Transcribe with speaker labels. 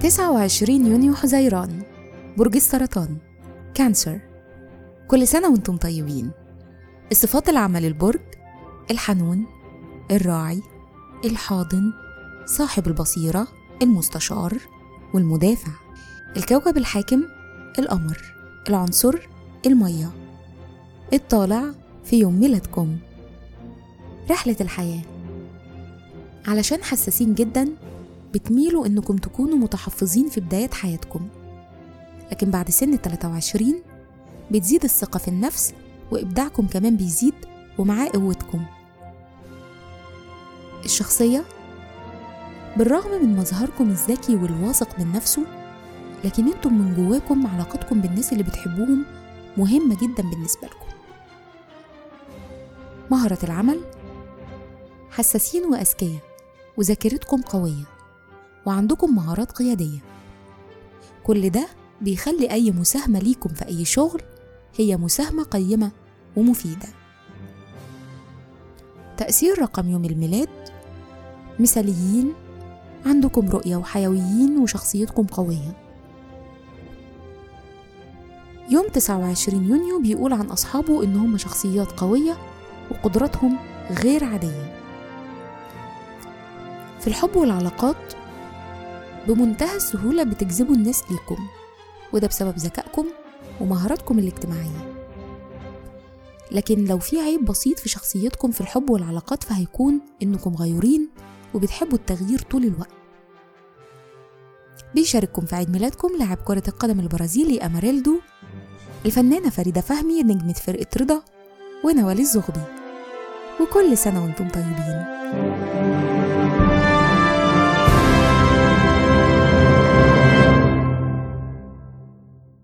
Speaker 1: 29 يونيو حزيران برج السرطان كانسر. كل سنة وأنتم طيبين. الصفات العامة للبرج الحنون الراعي الحاضن صاحب البصيرة المستشار والمدافع. الكوكب الحاكم القمر. العنصر المية. الطالع في يوم ميلادكم. رحلة الحياة. علشان حساسين جدا بتميلوا إنكم تكونوا متحفظين في بداية حياتكم. لكن بعد سن ال 23 بتزيد الثقة في النفس وإبداعكم كمان بيزيد ومعاه قوتكم. الشخصية بالرغم من مظهركم الذكي والواثق من نفسه لكن أنتم من جواكم علاقتكم بالناس اللي بتحبوهم مهمة جدا بالنسبة لكم. مهرة العمل حساسين وأذكياء وذاكرتكم قوية. وعندكم مهارات قيادية. كل ده بيخلي أي مساهمة ليكم في أي شغل هي مساهمة قيمة ومفيدة. تأثير رقم يوم الميلاد مثاليين عندكم رؤية وحيويين وشخصيتكم قوية. يوم 29 يونيو بيقول عن أصحابه إن هم شخصيات قوية وقدراتهم غير عادية. في الحب والعلاقات بمنتهى السهولة بتجذبوا الناس ليكم وده بسبب ذكائكم ومهاراتكم الاجتماعية. لكن لو في عيب بسيط في شخصيتكم في الحب والعلاقات فهيكون إنكم غيورين وبتحبوا التغيير طول الوقت. بيشارككم في عيد ميلادكم لاعب كرة القدم البرازيلي أماريلدو الفنانة فريدة فهمي نجمة فرقة رضا ونوال الزغبي. وكل سنة وأنتم طيبين.